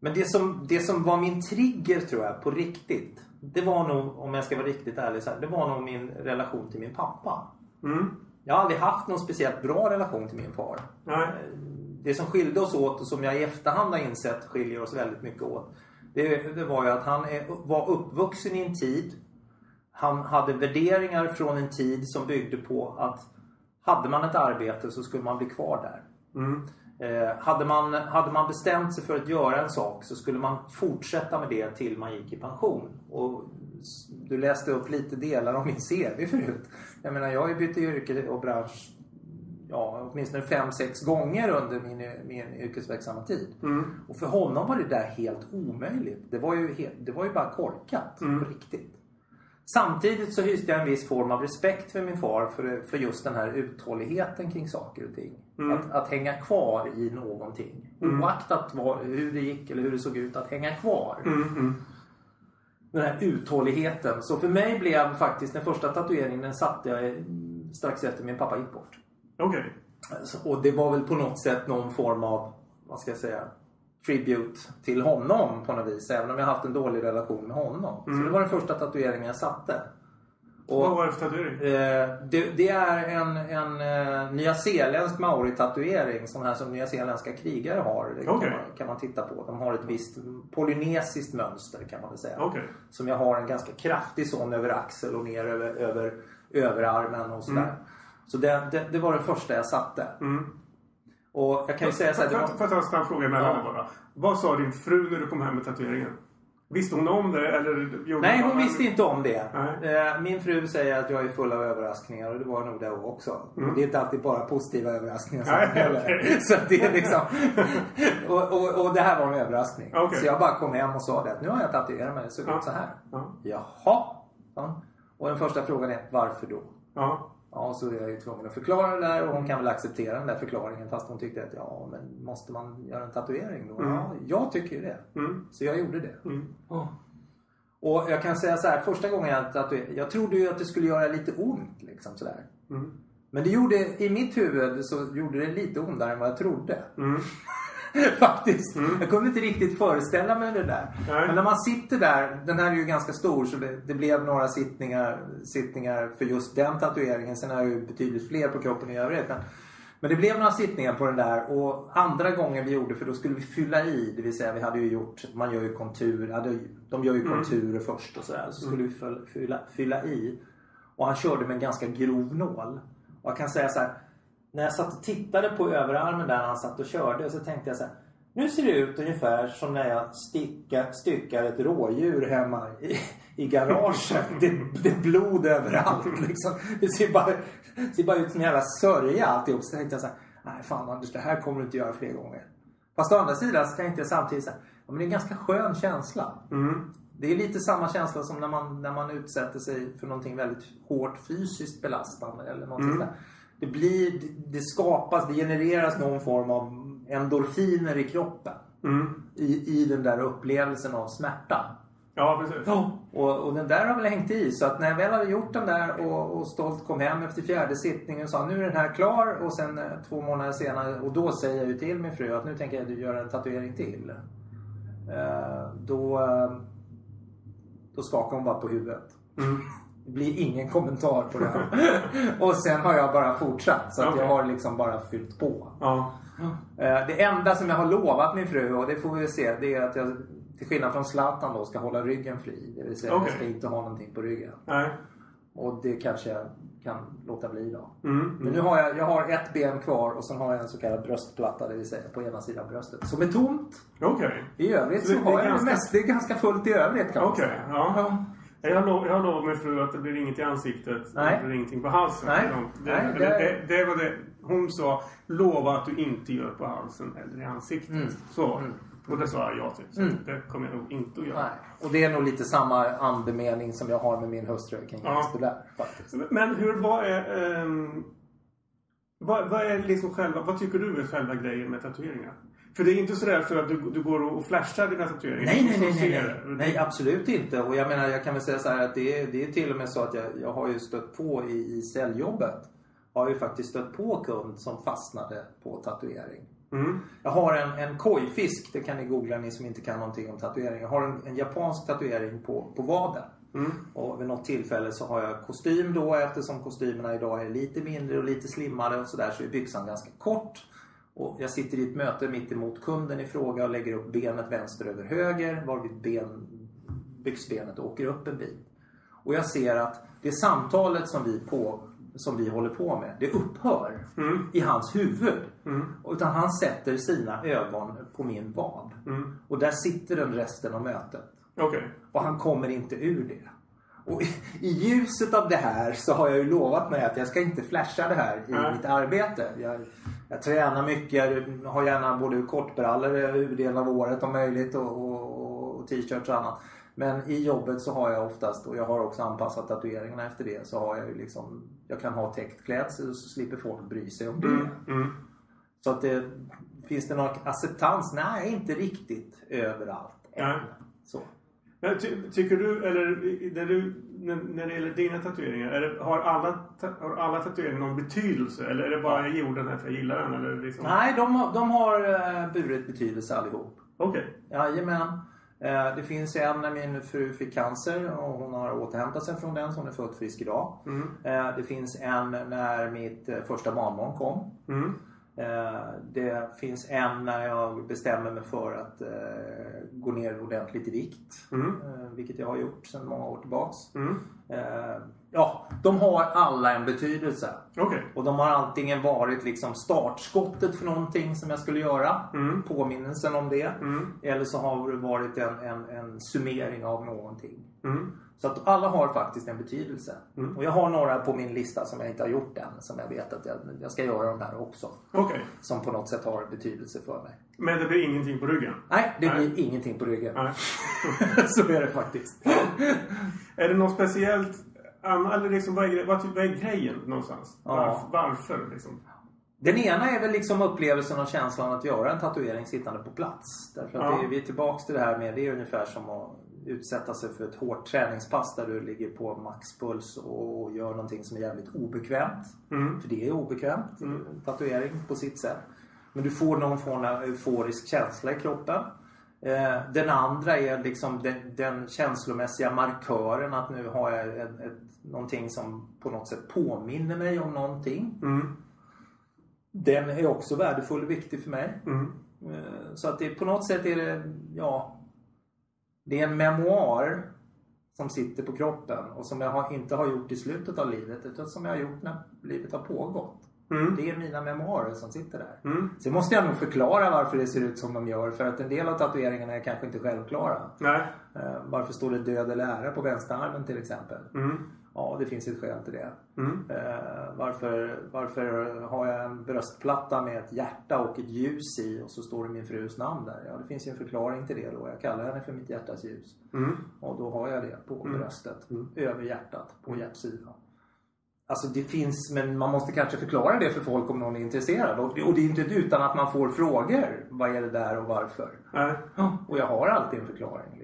Men det som, det som var min trigger tror jag på riktigt. Det var nog, om jag ska vara riktigt ärlig, så här, det var nog min relation till min pappa. Mm. Jag har aldrig haft någon speciellt bra relation till min far. Nej. Det som skilde oss åt och som jag i efterhand har insett skiljer oss väldigt mycket åt. Det, det var ju att han är, var uppvuxen i en tid. Han hade värderingar från en tid som byggde på att hade man ett arbete så skulle man bli kvar där. Mm. Eh, hade, man, hade man bestämt sig för att göra en sak så skulle man fortsätta med det till man gick i pension. Och du läste upp lite delar av min CV förut. Jag menar jag har ju bytt yrke och bransch ja, åtminstone fem sex gånger under min, min yrkesverksamma tid. Mm. Och för honom var det där helt omöjligt. Det var ju, helt, det var ju bara korkat Mm. på riktigt. Samtidigt så hyste jag en viss form av respekt för min far för, för just den här uthålligheten kring saker och ting. Mm. Att, att hänga kvar i någonting. Mm. Oaktat vad, hur det gick eller hur det såg ut. Att hänga kvar. Mm. Mm. Den här uthålligheten. Så för mig blev faktiskt den första tatueringen den satte jag strax efter min pappa gick bort. Okej. Alltså, Och det var väl på något sätt någon form av, vad ska jag säga, tribute till honom på något vis. Även om jag haft en dålig relation med honom. Så det var den första tatueringen jag satte. Och, Vad var det för tatuering? eh, det, det är en, en eh, nyzeeländsk maori-tatuering. Sån här som nyzeeländska krigare har. Det Okej. kan, man, kan man titta på. De har ett visst polynesiskt mönster kan man väl säga. Okej. Som jag har en ganska kraftig sån över axel och ner över, över överarmen och sådär. Så det, det, det var det första jag satte. Mm. Och jag kan ju säga så här, det Får var, jag- får jag ta en snabb fråga emellan Ja. bara? Vad sa din fru när du kom hem med tatueringen? Visste hon om det eller gjorde Nej, hon visste inte om det. Nej. Eh, Min fru säger att jag är full av överraskningar och det var nog det också. Och Det är inte alltid bara positiva överraskningar Mm. Nej, okej. Så det är liksom... och, och, och det här var en överraskning. Okej. Så jag bara kom hem och sa det att nu har jag tatuerat mig. Det såg Ja. ut så här. Ja. Jaha. Ja. Och den första frågan är varför då? Ja. Ja, så är jag ju tvungen att förklara det där och hon kan väl acceptera den där förklaringen fast hon tyckte att ja, men måste man göra en tatuering då? Mm. Ja, jag tycker ju det. Mm. Så jag gjorde det. Mm. Och jag kan säga så här, första gången jag tatuerade, jag trodde ju att det skulle göra lite ont liksom sådär. Mm. Men det gjorde, i mitt huvud så gjorde det lite ondare än vad jag trodde. Mm. Faktiskt. Jag kunde inte riktigt föreställa mig det där. Nej. Men när man sitter där, den här är ju ganska stor så det, det blev några sittningar, sittningar för just den tatueringen. Sen har jag ju betydligt fler på kroppen i övrigt. Men, men det blev några sittningar på den där och andra gången vi gjorde, för då skulle vi fylla i. Det vill säga vi hade ju gjort, man gör ju kontur, hade, de gör ju konturer först och sådär. Så skulle vi fylla, fylla, fylla i. Och han körde med en ganska grov nål. Och jag kan säga så här. När jag satt och tittade på överarmen där när han satt och körde så tänkte jag så här. Nu ser det ut ungefär som när jag stickar, styckar ett rådjur hemma i, i garaget. Det, det är blod överallt liksom. Det ser bara, ser bara ut som en jävla sörja alltihop. Så tänkte jag så här. Nej fan Anders, det här kommer du inte göra fler gånger. Fast å andra sidan så tänkte jag samtidigt så här. Ja, men det är en ganska skön känsla. Mm. Det är lite samma känsla som när man, när man utsätter sig för någonting väldigt hårt fysiskt belastande eller någonting Mm. sådär. Det blir, det skapas, det genereras någon form av endorfiner i kroppen. Mm. I, I den där upplevelsen av smärta. Ja, precis. Och, och den där har väl hängt i. Så att när jag väl hade gjort den där och, och stolt kom hem efter fjärde sittningen och sa nu är den här klar. Och sen eh, två månader senare, och då säger jag ju till min fru att nu tänker jag göra en tatuering till. Eh, då, eh, då skakar hon bara på huvudet. Mm. Det blir ingen kommentar på det. och sen har jag bara fortsatt. Så att Okej. jag har liksom bara fyllt på. Ja. Eh, Det enda som jag har lovat min fru, och det får vi se, det är att jag till skillnad från Zlatan då ska hålla ryggen fri. Det vill säga Okej. jag ska inte ha någonting på ryggen. Nej. Och det kanske jag kan låta bli då. Mm. Men nu har jag, jag har ett ben kvar och sen har jag en så kallad bröstplatta, det vill säga på ena sidan bröstet. Som är tomt. Okej. I övrigt Så så, det- har jag ganska- det mest, det är ganska fullt i övrigt kan man Okej, säga. ja. Jag lov, jag lovat min fru att det blir inget i ansiktet. Nej. Det blir ingenting på halsen. Nej. Det, Nej, det, det- det, var det hon sa. Lova att du inte gör på halsen eller i ansiktet. Mm. Så. Och det sa jag ja till. Så Mm. det kommer jag nog inte att göra. Nej. Och det är nog lite samma andemening som jag har med min hustru kring Ja. just det där faktiskt. Men hur, vad är... ehm, vad, vad är liksom själva... Vad tycker du är själva grejen med tatueringar? För det är inte sådär för att du, du går och flashar dina tatueringar. Nej, nej, nej, nej, nej. absolut inte. Och jag menar, jag kan väl säga så här att det är, det är till och med så att jag, jag har ju stött på i, i säljjobbet. Har ju faktiskt stött på kund som fastnade på tatuering. Mm. Jag har en, en kojfisk, det kan ni googla ni som inte kan någonting om tatuering. Jag har en, en japansk tatuering på, på vaden. Mm. Och vid något tillfälle så har jag kostym då eftersom kostymerna idag är lite mindre och lite slimmade och sådär så är byxan ganska kort. Och jag sitter i ett möte mitt emot kunden i fråga och lägger upp benet vänster över höger varvid ben, byxbenet åker upp en bit. Och jag ser att det samtalet som vi, på, som vi håller på med, det upphör Mm. i hans huvud. Mm. Utan han sätter sina ögon på min vad. Mm. Och där sitter den resten av mötet. Okej. Och han kommer inte ur det. Och i, ljuset av det här så har jag ju lovat mig att jag ska inte flasha det här i mitt arbete. Jag, jag tränar mycket, jag har gärna både kortbrallor huvuddelen av året om möjligt och, och, och t-shirts och annat. Men i jobbet så har jag oftast, och jag har också anpassat tatueringarna efter det, så har jag ju liksom, jag kan ha täckt klädsel så slipper folk bry sig om det. Mm. Mm. Så att det, finns det någon acceptans? Nej, inte riktigt överallt. än. Nej. Så. Men ty, tycker du, eller när, du, när, när det gäller dina tatueringar, det, har, alla, har alla tatueringar någon betydelse? Eller är det bara jag gjorde den här för jag gillar den? Eller liksom? Nej, de, har- de har eh, burit betydelse allihop. Okej. Jajamän. Eh, Det finns en när min fru fick cancer och hon har återhämtat sig från den så hon är fullt frisk idag. Mm. Eh, Det finns en när mitt första barnbarn kom. Mm. Eh, Det finns en när jag bestämmer mig för att eh, gå ner ordentligt i vikt. Mm. eh, Vilket jag har gjort sedan många år tillbaks. Mm. Eh, Ja, de har alla en betydelse. Okej. Och de har antingen varit liksom startskottet för någonting som jag skulle göra. Mm. Påminnelsen om det. Mm. Eller så har det varit en, en, en summering av någonting. Mm. Så att alla har faktiskt en betydelse. Mm. Och jag har några på min lista som jag inte har gjort än. Som jag vet att jag, jag ska göra de här också. Okej. Som på något sätt har betydelse för mig. Men det blir ingenting på ryggen? Nej, det Nej. blir ingenting på ryggen. Nej. så är det faktiskt. Är det något speciellt? Eller liksom, vad, är, vad, vad är grejen någonstans? Ja. Varför? liksom? Den ena är väl liksom upplevelsen och känslan att göra en tatuering sittande på plats. Därför att Ja. är, vi är tillbaks till det här med, det är ungefär som att utsätta sig för ett hårt träningspass där du ligger på maxpuls och gör någonting som är jävligt obekvämt. Mm. För det är obekvämt. Mm. Tatuering på sitt sätt. Men du får någon form av euforisk känsla i kroppen. Eh, Den andra är liksom den, den känslomässiga markören att nu har jag ett, ett, någonting som på något sätt påminner mig om någonting. Mm. Den är också värdefull och viktig för mig. Mm. Eh, Så att det på något sätt är det, ja. Det är en memoar som sitter på kroppen och som jag inte har gjort i slutet av livet utan som jag har gjort när livet har pågått. Mm. Det är mina memoarer som sitter där. Mm. Sen måste jag nog förklara varför det ser ut som de gör för att en del av tatueringarna är kanske inte självklara. Nej. Eh, Varför står det död eller ära på vänsterarmen till exempel? Mm. Ja, det finns ett skäl till det. Mm. Eh, varför, varför har jag en bröstplatta med ett hjärta och ett ljus i och så står det min frus namn där? Ja, det finns ju en förklaring till det då. Jag kallar henne för mitt hjärtas ljus. Mm. Och då har jag det på Mm. bröstet. Mm. Över hjärtat, på hjärtsidan. Alltså det finns, men man måste kanske förklara det för folk om någon är intresserad. Och, och det är inte utan att man får frågor. Vad är det där och varför? Nej. Och jag har alltid en förklaring.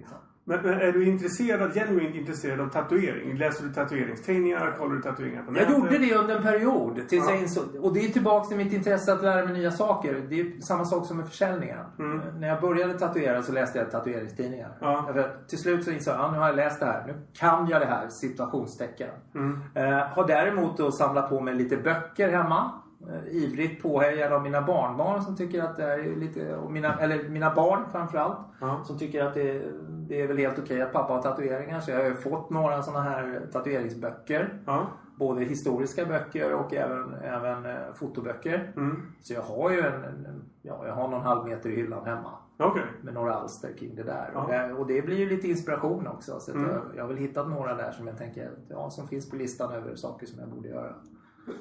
Men, men är du intresserad, genuint intresserad av tatuering? Läser du tatueringstidningar? Kollar du tatueringar på Jag nätet? gjorde det under en period. Tills Ja. jag insåg, och det är tillbaka till mitt intresse att lära mig nya saker. Det är samma sak som med försäljningen. Mm. När jag började tatuera så läste jag tatueringstidningar. Ja. Att till slut så insåg jag, ja, nu har jag läst det här. Nu kan jag det här, situationstecken. Mm. Eh, har däremot då samlat på mig lite böcker hemma. Eh, ivrigt påhejad av mina barnbarn som tycker att det är lite, och mina, eller mina barn framförallt. Ja. Som tycker att det, det är väl helt okej att pappa har tatueringar. Så jag har ju fått några sådana här tatueringsböcker. Ja. Både historiska böcker och även, även eh, fotoböcker. Mm. Så jag har ju en, en, ja, jag har någon halv meter i hyllan hemma. Okej. Med några alster kring det där. Ja. Och, det, och det blir ju lite inspiration också. Så att Mm. jag, jag har väl hittat några där som jag tänker, ja, som finns på listan över saker som jag borde göra.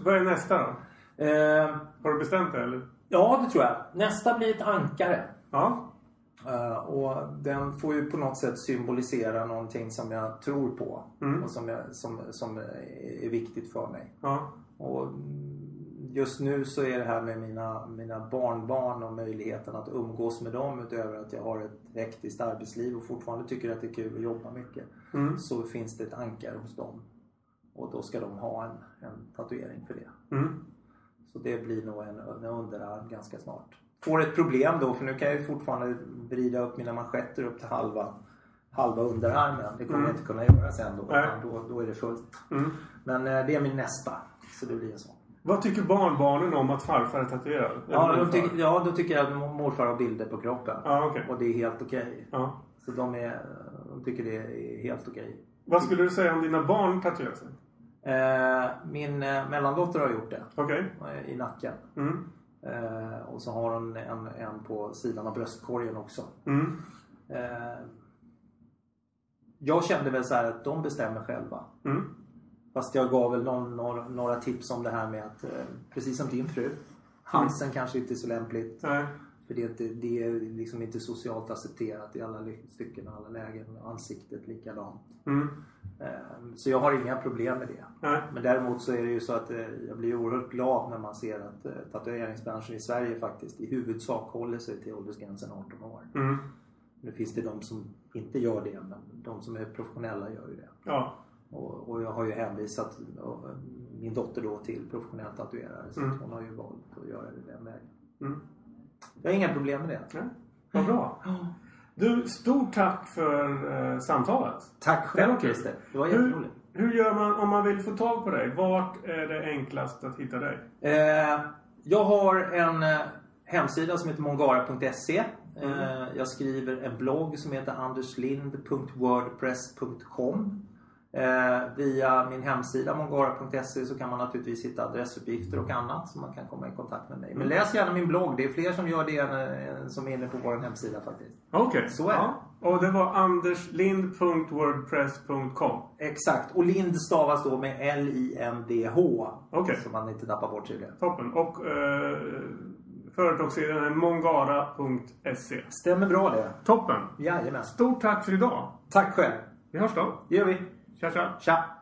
Vad är nästa då? Eh, Har du bestämt det eller? ja, det tror jag. Nästa blir ett ankare. Ja. Eh, och den får ju på något sätt symbolisera någonting som jag tror på. Mm. Och som, jag, som, som är viktigt för mig. Ja. Och just nu så är det här med mina, mina barnbarn och möjligheten att umgås med dem utöver att jag har ett hektiskt arbetsliv och fortfarande tycker att det är kul att jobba mycket. Mm. Så finns det ett ankare hos dem. Och då ska de ha en, en tatuering för det. Mm. Så det blir nog en, en underarm ganska snart. Får ett problem då för nu kan jag ju fortfarande vrida upp mina manschetter upp till halva, halva underarmen. Det kommer Mm. jag inte kunna göra sen då. Då, då är det fullt. Mm. Men eh, det är min nästa. Så det blir en sån. Vad tycker barnbarnen om att farfar är tatuerad? Ja, de tycker, ja, då tycker jag att morfar har bilder på kroppen. Ja, okej. Och det är helt okej. Ja. Så de, är, de tycker det är helt okej. Vad skulle du säga om dina barn tatuerar sig? Eh, min eh, mellandotter har gjort det. Okej. eh, I nacken. Mm. Eh, och så har hon en, en på sidan av bröstkorgen också. Mm. Eh, jag kände väl så att de bestämmer själva. Mm. Fast jag gav väl någon, några, några tips om det här med att, eh, precis som din fru, halsen kanske inte är så lämpligt. Nej. För det är, inte, det är liksom inte socialt accepterat i alla stycken och alla lägen. Ansiktet likadant. Mm. Eh, Så jag har inga problem med det. Nej. Men däremot så är det ju så att eh, jag blir oerhört glad när man ser att eh, tatueringsbranschen i Sverige faktiskt i huvudsak håller sig till åldersgränsen 18 år. Mm. Nu finns det de som inte gör det men de som är professionella gör ju det. Ja. Och, och jag har ju hänvisat eh, min dotter då till professionell tatuerare så Mm. hon har ju valt att göra det den vägen. Mm. Jag har inga problem med det. Ja. Vad bra. Du, stort tack för eh, samtalet. Tack själv Christer. Det var Hur, jätteroligt. hur gör man om man vill få tag på dig? Vart är det enklast att hitta dig? Eh, jag har en eh, hemsida som heter mongara.se. Eh, jag skriver en blogg som heter anderslind.wordpress.com. Eh, via min hemsida mongara.se så kan man naturligtvis hitta adressuppgifter och annat så man kan komma i kontakt med mig. Men läs gärna min blogg. Det är fler som gör det än, eh, som är inne på vår hemsida faktiskt. Okej. Så är det. ja. Och det var anderslind.wordpress.com. Exakt. Och Lind stavas då med L-I-N-D-H. Okej. Så man inte tappar bort det. Toppen. Och eh, företagssidan är mongara.se. Stämmer bra det. Toppen. Jajamän. Stort tack för idag. Tack själv. Vi hörs då. Det gör vi. 下下下